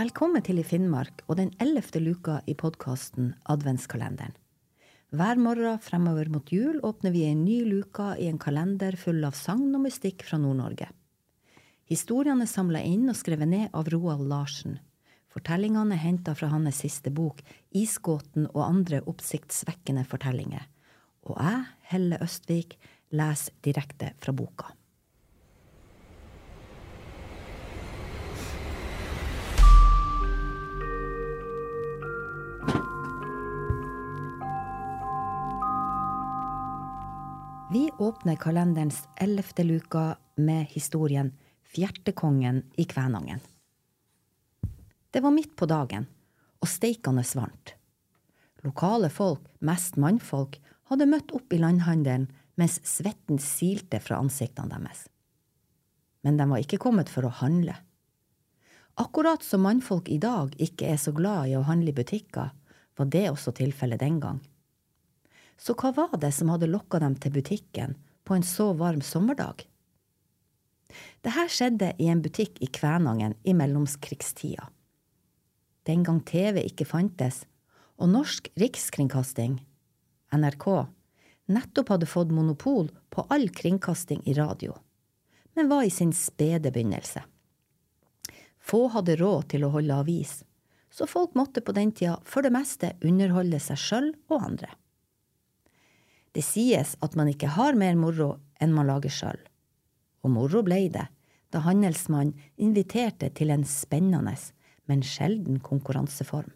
Velkommen til i Finnmark og den ellevte luka i podkasten Adventskalenderen. Hver morgen fremover mot jul åpner vi en ny luka i en kalender full av sagn og mystikk fra Nord-Norge. Historiene er samla inn og skrevet ned av Roald Larsen. Fortellingene er henta fra hans siste bok, Isgåten og andre oppsiktsvekkende fortellinger. Og jeg, Helle Østvik, leser direkte fra boka. Vi åpner kalenderens ellevte luka med historien Fjertekongen i Kvænangen. Det var midt på dagen, og steikende varmt. Lokale folk, mest mannfolk, hadde møtt opp i landhandelen mens svetten silte fra ansiktene deres. Men de var ikke kommet for å handle. Akkurat som mannfolk i dag ikke er så glad i å handle i butikker, var det også tilfellet den gang. Så hva var det som hadde lokka dem til butikken på en så varm sommerdag? Dette skjedde i en butikk i Kvænangen i mellomkrigstida. Den gang TV ikke fantes, og Norsk Rikskringkasting, NRK, nettopp hadde fått monopol på all kringkasting i radio, men var i sin spede begynnelse. Få hadde råd til å holde avis, så folk måtte på den tida for det meste underholde seg sjøl og andre. Det sies at man ikke har mer moro enn man lager sjøl. Og moro blei det da handelsmannen inviterte til en spennende, men sjelden konkurranseform.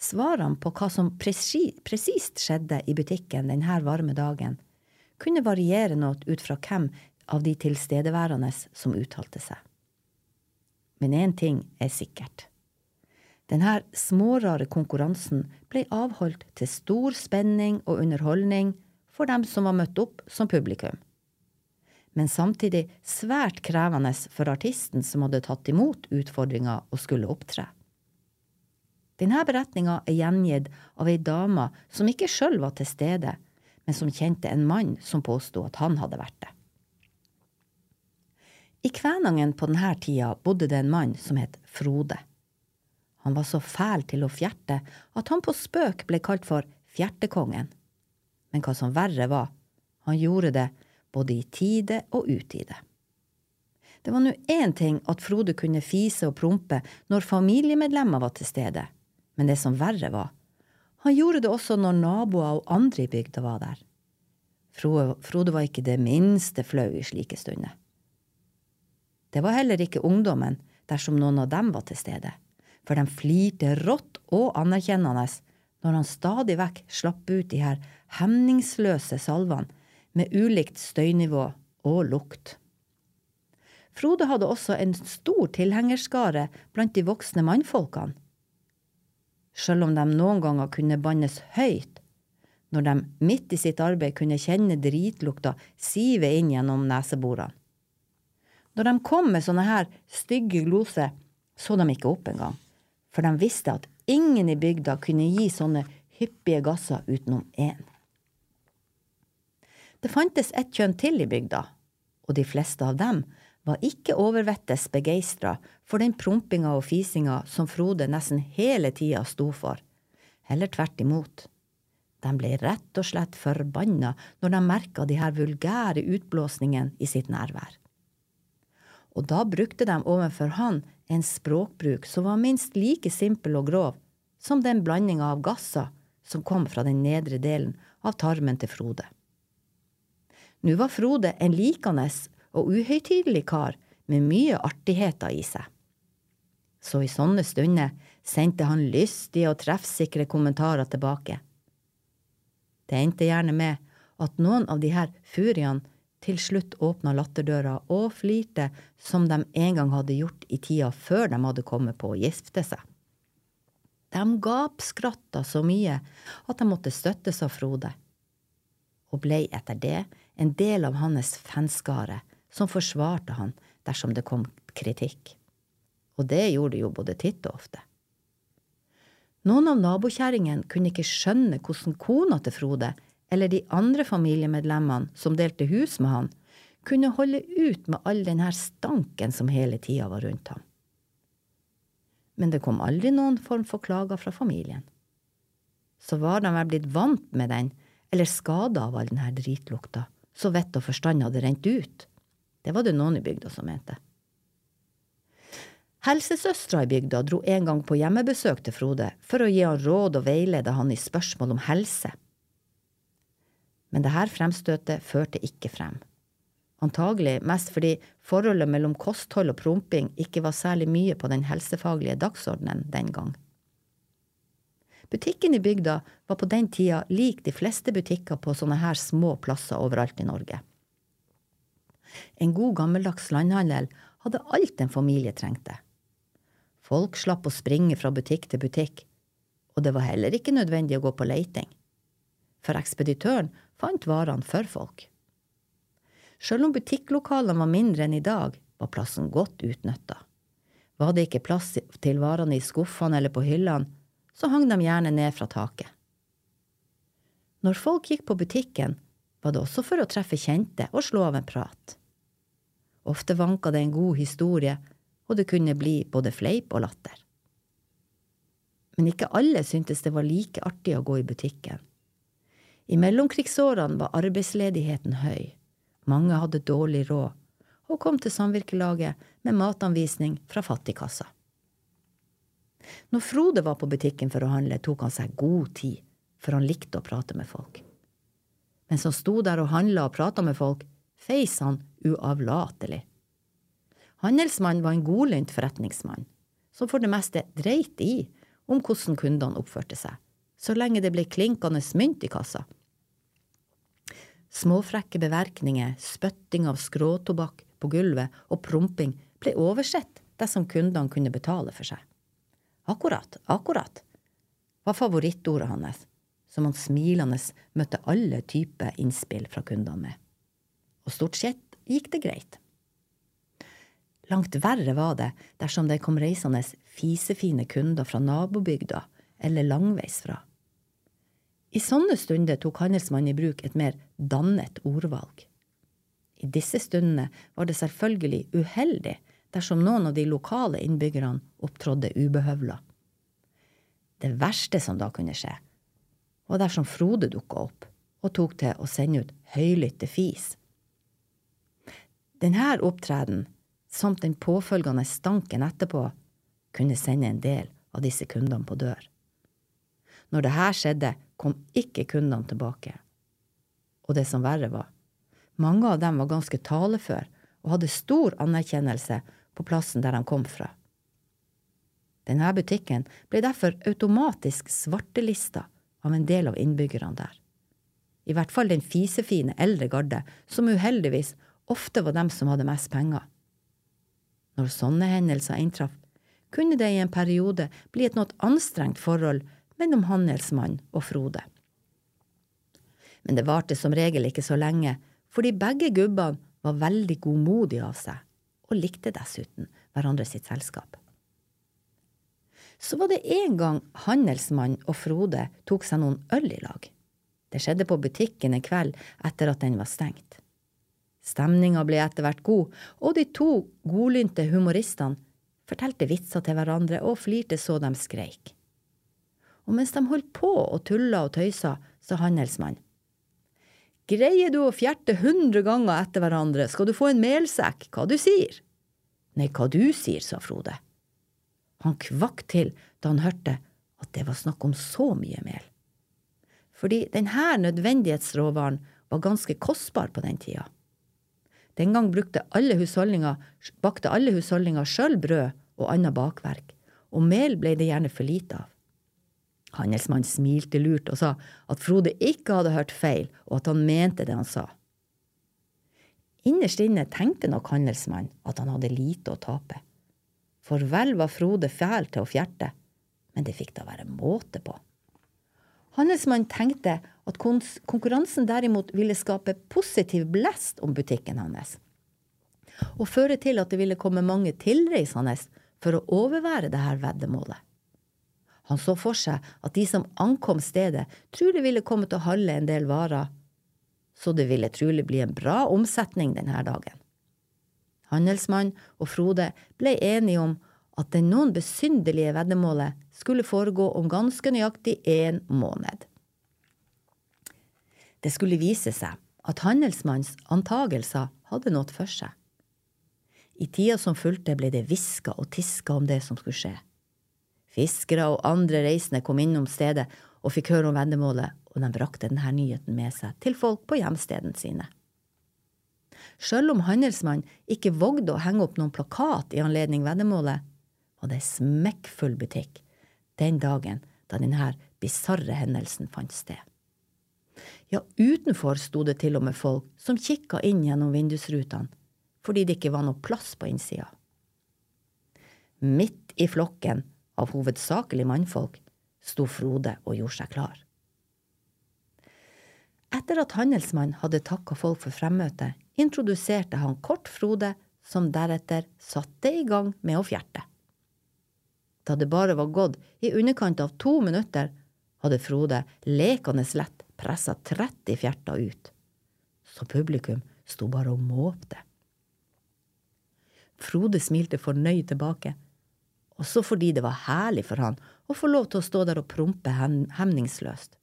Svarene på hva som presist skjedde i butikken denne varme dagen, kunne variere noe ut fra hvem av de tilstedeværende som uttalte seg. Men én ting er sikkert. Denne smårare konkurransen ble avholdt til stor spenning og underholdning for dem som var møtt opp som publikum. Men samtidig svært krevende for artisten som hadde tatt imot utfordringa og skulle opptre. Denne beretninga er gjengitt av ei dame som ikke sjøl var til stede, men som kjente en mann som påsto at han hadde vært det. I Kvænangen på denne tida bodde det en mann som het Frode. Han var så fæl til å fjerte at han på spøk ble kalt for Fjertekongen. Men hva som verre var, han gjorde det både i tide og utide. Det var nå én ting at Frode kunne fise og prompe når familiemedlemmer var til stede, men det som verre var, han gjorde det også når naboer og andre i bygda var der. Frode var ikke det minste flau i slike stunder. Det var heller ikke ungdommen dersom noen av dem var til stede for de flirte rått og anerkjennende når han stadig vekk slapp ut de her hemningsløse salvene med ulikt støynivå og lukt. Frode hadde også en stor tilhengerskare blant de voksne mannfolkene. Selv om de noen ganger kunne bannes høyt, når de midt i sitt arbeid kunne kjenne dritlukta sive inn gjennom neseborene. Når de kom med sånne her stygge gloser, så de ikke opp engang for de visste at ingen i bygda kunne gi sånne hyppige gasser utenom én. Det fantes ett kjønn til i bygda, og de fleste av dem var ikke overvettes begeistra for den prompinga og fisinga som Frode nesten hele tida sto for, heller tvert imot. De ble rett og slett forbanna når de merka de her vulgære utblåsningene i sitt nærvær. Og da brukte de overfor han en språkbruk som var minst like simpel og grov som den blandinga av gasser som kom fra den nedre delen av tarmen til Frode. Nå var Frode en likende og uhøytidelig kar med mye artigheter i seg. Så i sånne stunder sendte han lystige og treffsikre kommentarer tilbake. Det endte gjerne med at noen av de her furiene til slutt åpna latterdøra og flirte som de en gang hadde gjort i tida før de hadde kommet på å gifte seg. De gapskratta så mye at de måtte støttes av Frode, og blei etter det en del av hans fanskare som forsvarte han dersom det kom kritikk. Og det gjorde de jo både titt og ofte. Noen av nabokjerringene kunne ikke skjønne hvordan kona til Frode eller de andre familiemedlemmene som delte hus med han, kunne holde ut med all denne stanken som hele tida var rundt ham. men det kom aldri noen form for klager fra familien. Så var de vel blitt vant med den, eller skada av all denne dritlukta, så vett og forstand hadde rent ut. Det var det noen i bygda som mente. Helsesøstera i bygda dro en gang på hjemmebesøk til Frode for å gi han råd og veilede han i spørsmål om helse. Men dette fremstøtet førte ikke frem. Antagelig mest fordi forholdet mellom kosthold og promping ikke var særlig mye på den helsefaglige dagsordenen den gang. Butikken i bygda var på den tida lik de fleste butikker på sånne her små plasser overalt i Norge. En god gammeldags landhandel hadde alt en familie trengte. Folk slapp å springe fra butikk til butikk, og det var heller ikke nødvendig å gå på leiting, for ekspeditøren fant varene for folk. Sjøl om butikklokalene var mindre enn i dag, var plassen godt utnytta. Var det ikke plass til varene i skuffene eller på hyllene, så hang de gjerne ned fra taket. Når folk gikk på butikken, var det også for å treffe kjente og slå av en prat. Ofte vanka det en god historie, og det kunne bli både fleip og latter. Men ikke alle syntes det var like artig å gå i butikken. I mellomkrigsårene var arbeidsledigheten høy. Mange hadde dårlig råd, og kom til samvirkelaget med matanvisning fra fattigkassa. Når Frode var på butikken for å handle, tok han seg god tid, for han likte å prate med folk. Mens han sto der og handla og prata med folk, feis han uavlatelig. Handelsmannen var en godlynt forretningsmann, som for det meste dreit i om hvordan kundene oppførte seg, så lenge det ble klinkende mynt i kassa. Småfrekke beverkninger, spytting av skråtobakk på gulvet og promping ble oversett dersom kundene kunne betale for seg. Akkurat, akkurat, var favorittordet hans, som han smilende møtte alle typer innspill fra kundene med. Og stort sett gikk det greit. Langt verre var det dersom det kom reisende fisefine kunder fra nabobygda eller langveisfra. I sånne stunder tok handelsmannen i bruk et mer dannet ordvalg. I disse stundene var det selvfølgelig uheldig dersom noen av de lokale innbyggerne opptrådde ubehøvla. Det verste som da kunne skje, var dersom Frode dukka opp og tok til å sende ut høylytte fis. Denne opptreden, samt den påfølgende stanken etterpå, kunne sende en del av disse kundene på dør. Når det her skjedde, kom ikke kundene tilbake. Og det som verre var, mange av dem var ganske talefør og hadde stor anerkjennelse på plassen der de kom fra. Denne butikken ble derfor automatisk svartelista av en del av innbyggerne der. I hvert fall den fisefine eldre garde, som uheldigvis ofte var dem som hadde mest penger. Når sånne hendelser inntraff, kunne det i en periode bli et noe anstrengt forhold mellom handelsmann og Frode. Men det varte som regel ikke så lenge, fordi begge gubbene var veldig godmodige av seg, og likte dessuten hverandre sitt selskap. Så var det en gang handelsmann og Frode tok seg noen øl i lag. Det skjedde på butikken en kveld etter at den var stengt. Stemninga ble etter hvert god, og de to godlynte humoristene fortalte vitser til hverandre og flirte så de skreik og mens de holdt på og tulla og tøysa, sa handelsmannen. Greier du å fjerte hundre ganger etter hverandre, skal du få en melsekk, hva du sier? Nei, hva du sier, sa Frode. Han kvakk til da han hørte at det var snakk om så mye mel. Fordi denne nødvendighetsråvaren var ganske kostbar på den tida. Den gang brukte alle husholdninger, bakte alle husholdninger sjøl brød og annet bakverk, og mel ble det gjerne for lite av. Handelsmannen smilte lurt og sa at Frode ikke hadde hørt feil, og at han mente det han sa. Innerst inne tenkte nok handelsmannen at han hadde lite å tape. For vel var Frode fæl til å fjerte, men det fikk da være måte på. Handelsmannen tenkte at konkurransen derimot ville skape positiv blest om butikken hans, og føre til at det ville komme mange tilreisende for å overvære dette veddemålet. Han så for seg at de som ankom stedet, trolig ville komme til å handle en del varer, så det ville trolig bli en bra omsetning denne dagen. Handelsmann og Frode ble enige om at det noen besynderlige veddemålet skulle foregå om ganske nøyaktig én måned. Det skulle vise seg at handelsmannens antagelser hadde nådd for seg. I tida som fulgte ble det hviska og tiska om det som skulle skje. Fiskere og andre reisende kom innom stedet og fikk høre om veddemålet, og de brakte denne nyheten med seg til folk på hjemstedene sine. Sjøl om handelsmannen ikke vågde å henge opp noen plakat i anledning veddemålet, var det smekkfull butikk den dagen da denne bisarre hendelsen fant sted. Ja, utenfor sto det til og med folk som kikka inn gjennom vindusrutene, fordi det ikke var noe plass på innsida. Midt i flokken av hovedsakelig mannfolk sto Frode og gjorde seg klar. Etter at handelsmannen hadde takka folk for fremmøtet, introduserte han kort Frode, som deretter satte i gang med å fjerte. Da det bare var gått i underkant av to minutter, hadde Frode lekende lett pressa 30 fjerter ut, så publikum sto bare og måpte. Frode smilte fornøyd tilbake, også fordi det var herlig for han å få lov til å stå der og prompe hemningsløst.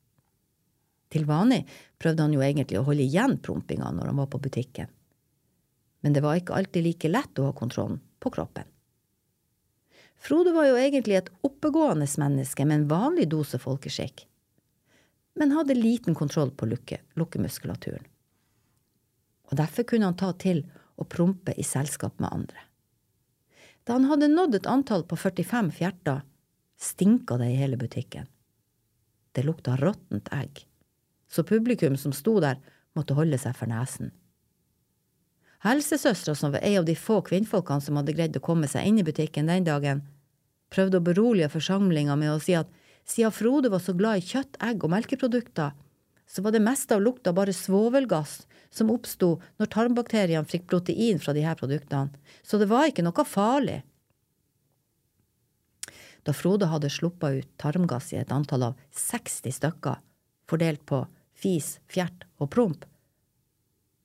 Til vanlig prøvde han jo egentlig å holde igjen prompinga når han var på butikken, men det var ikke alltid like lett å ha kontrollen på kroppen. Frode var jo egentlig et oppegående menneske med en vanlig dose folkeskikk men hadde liten kontroll på lukke, lukkemuskulaturen. Og derfor kunne han ta til å prompe i selskap med andre. Da han hadde nådd et antall på 45 fjerter, stinka det i hele butikken. Det lukta råttent egg, så publikum som sto der, måtte holde seg for nesen. Helsesøstera, som var ei av de få kvinnfolkene som hadde greid å komme seg inn i butikken den dagen, prøvde å berolige forsamlinga med å si at siden Frode var så glad i kjøtt, egg og melkeprodukter, så var det meste av lukta bare svovelgass som oppsto når tarmbakteriene fikk protein fra disse produktene, så det var ikke noe farlig. Da Frode hadde sluppet ut tarmgass i et antall av 60 stykker, fordelt på fis, fjert og promp,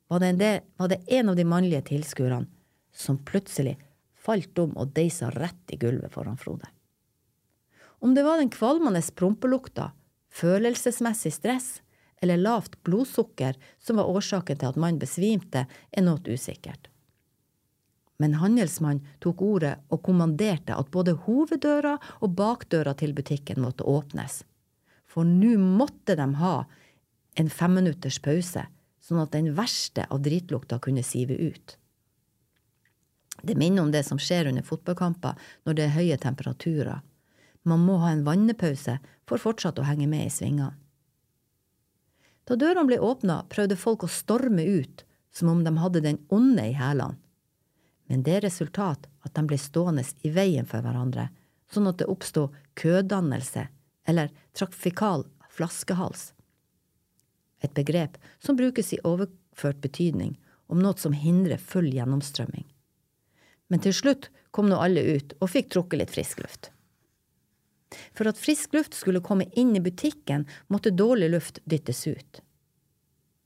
var det, en, del, var det en av de mannlige tilskuerne som plutselig falt om og deisa rett i gulvet foran Frode. Om det var den kvalmende prompelukta, følelsesmessig stress eller lavt blodsukker som var årsaken til at mannen besvimte, er noe usikkert. Men handelsmannen tok ordet og kommanderte at både hoveddøra og bakdøra til butikken måtte åpnes. For nå måtte de ha en femminutters pause, sånn at den verste av dritlukta kunne sive ut. Det minner om det som skjer under fotballkamper når det er høye temperaturer man må ha en vannepause for fortsatt å henge med i svingene. Da dørene ble åpna, prøvde folk å storme ut som om de hadde den onde i hælene, men det resultat at de ble stående i veien for hverandre, sånn at det oppstod kødannelse eller trafikal flaskehals. Et begrep som brukes i overført betydning om noe som hindrer full gjennomstrømming. Men til slutt kom nå alle ut og fikk trukket litt frisk luft. For at frisk luft skulle komme inn i butikken, måtte dårlig luft dyttes ut.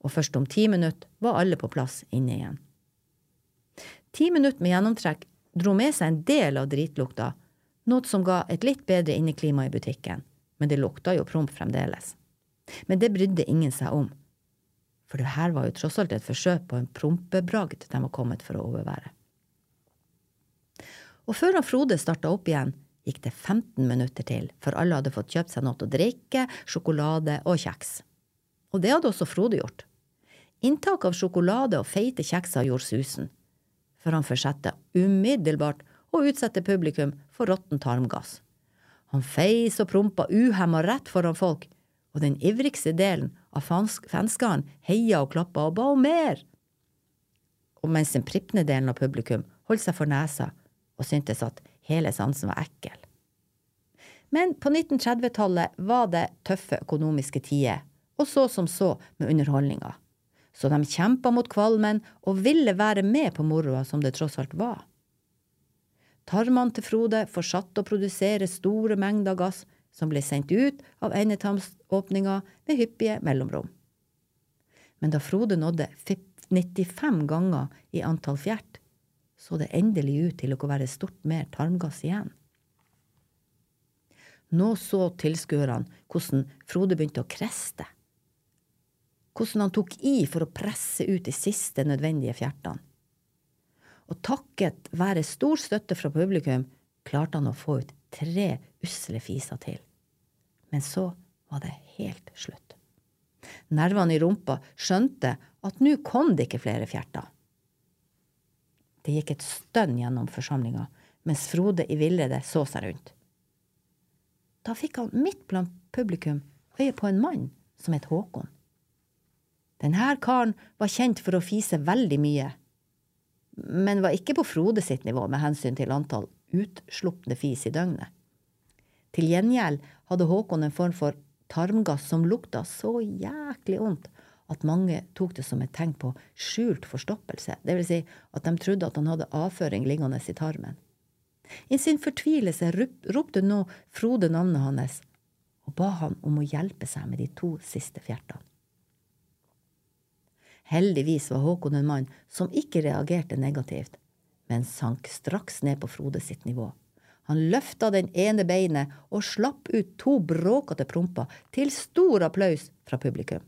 Og først om ti minutter var alle på plass inne igjen. Ti minutter med gjennomtrekk dro med seg en del av dritlukta, noe som ga et litt bedre inneklima i butikken, men det lukta jo promp fremdeles. Men det brydde ingen seg om, for det her var jo tross alt et forsøk på en prompebragd de var kommet for å overvære. Og før han Frode starta opp igjen, gikk det 15 minutter til før alle hadde fått kjøpt seg noe å drikke, sjokolade og kjeks. Og det hadde også Frode gjort. Inntak av sjokolade og feite kjekser gjorde susen, for han fortsatte umiddelbart å utsette publikum for råtten tarmgass. Han feis og prompa uhemma rett foran folk, og den ivrigste delen av fanskaren heia og klappa og ba om mer. Og mens den prippende delen av publikum holdt seg for nesa og syntes at hele sansen var ekkel. Men på 1930-tallet var det tøffe økonomiske tider, og så som så med underholdninga. Så de kjempa mot kvalmen og ville være med på moroa som det tross alt var. Tarmene til Frode fortsatte å produsere store mengder gass som ble sendt ut av endetarmsåpninga med hyppige mellomrom. Men da Frode nådde 95 ganger i antall fjert, så det endelig ut til å være stort mer tarmgass igjen. Nå så tilskuerne hvordan Frode begynte å kreste. Hvordan han tok i for å presse ut de siste nødvendige fjertene. Og takket være stor støtte fra publikum klarte han å få ut tre usle fiser til. Men så var det helt slutt. Nervene i rumpa skjønte at nå kom det ikke flere fjerter. Det gikk et stønn gjennom forsamlinga mens Frode i villrede så seg rundt. Da fikk han midt blant publikum øye på en mann som het Håkon. Denne karen var kjent for å fise veldig mye, men var ikke på Frode sitt nivå med hensyn til antall utslupne fis i døgnet. Til gjengjeld hadde Håkon en form for tarmgass som lukta så jæklig ondt at mange tok det som et tegn på skjult forstoppelse, vil si at de trodde at han hadde avføring liggende i tarmen. I sin fortvilelse ropte nå Frode navnet hans og ba han om å hjelpe seg med de to siste fjertene. Heldigvis var Håkon en mann som ikke reagerte negativt, men sank straks ned på Frode sitt nivå. Han løfta den ene beinet og slapp ut to bråkete promper, til stor applaus fra publikum.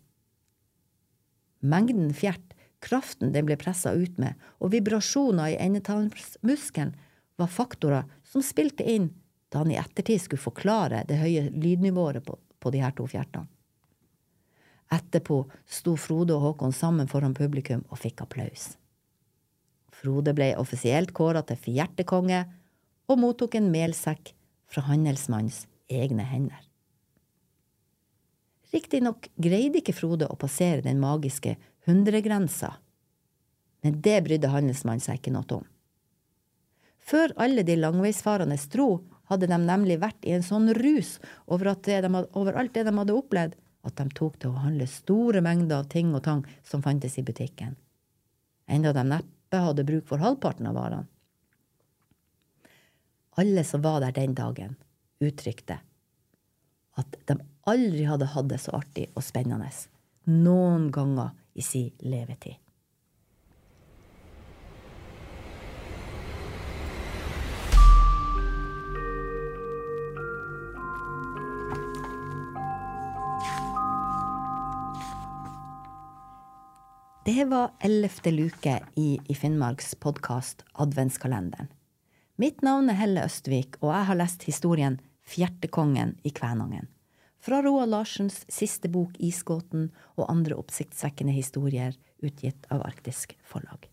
Mengden fjert, kraften den ble pressa ut med, og vibrasjoner i endetarmsmuskelen var faktorer som spilte inn da han i ettertid skulle forklare det høye lydnivået på, på de her to fjertene. Etterpå sto Frode og Håkon sammen foran publikum og fikk applaus. Frode ble offisielt kåra til fjertekonge og mottok en melsekk fra handelsmannens egne hender. Riktignok greide ikke Frode å passere den magiske hundregrensa, men det brydde handelsmannen seg ikke noe om. Før alle de langveisfarende dro, hadde de nemlig vært i en sånn rus over, de, over, alt det de hadde opplevd, at de tok til å handle store mengder av ting og tang som fantes i butikken, enda de neppe hadde bruk for halvparten av varene. Alle som var der den dagen, uttrykte at de aldri hadde hatt det så artig og spennende noen ganger i sin levetid. Det var ellevte luke i, i Finnmarks podkast Adventskalenderen. Mitt navn er Helle Østvik, og jeg har lest historien Fjertekongen i Kvænangen. Fra Roald Larsens siste bok Isgåten og andre oppsiktsvekkende historier utgitt av Arktisk Forlag.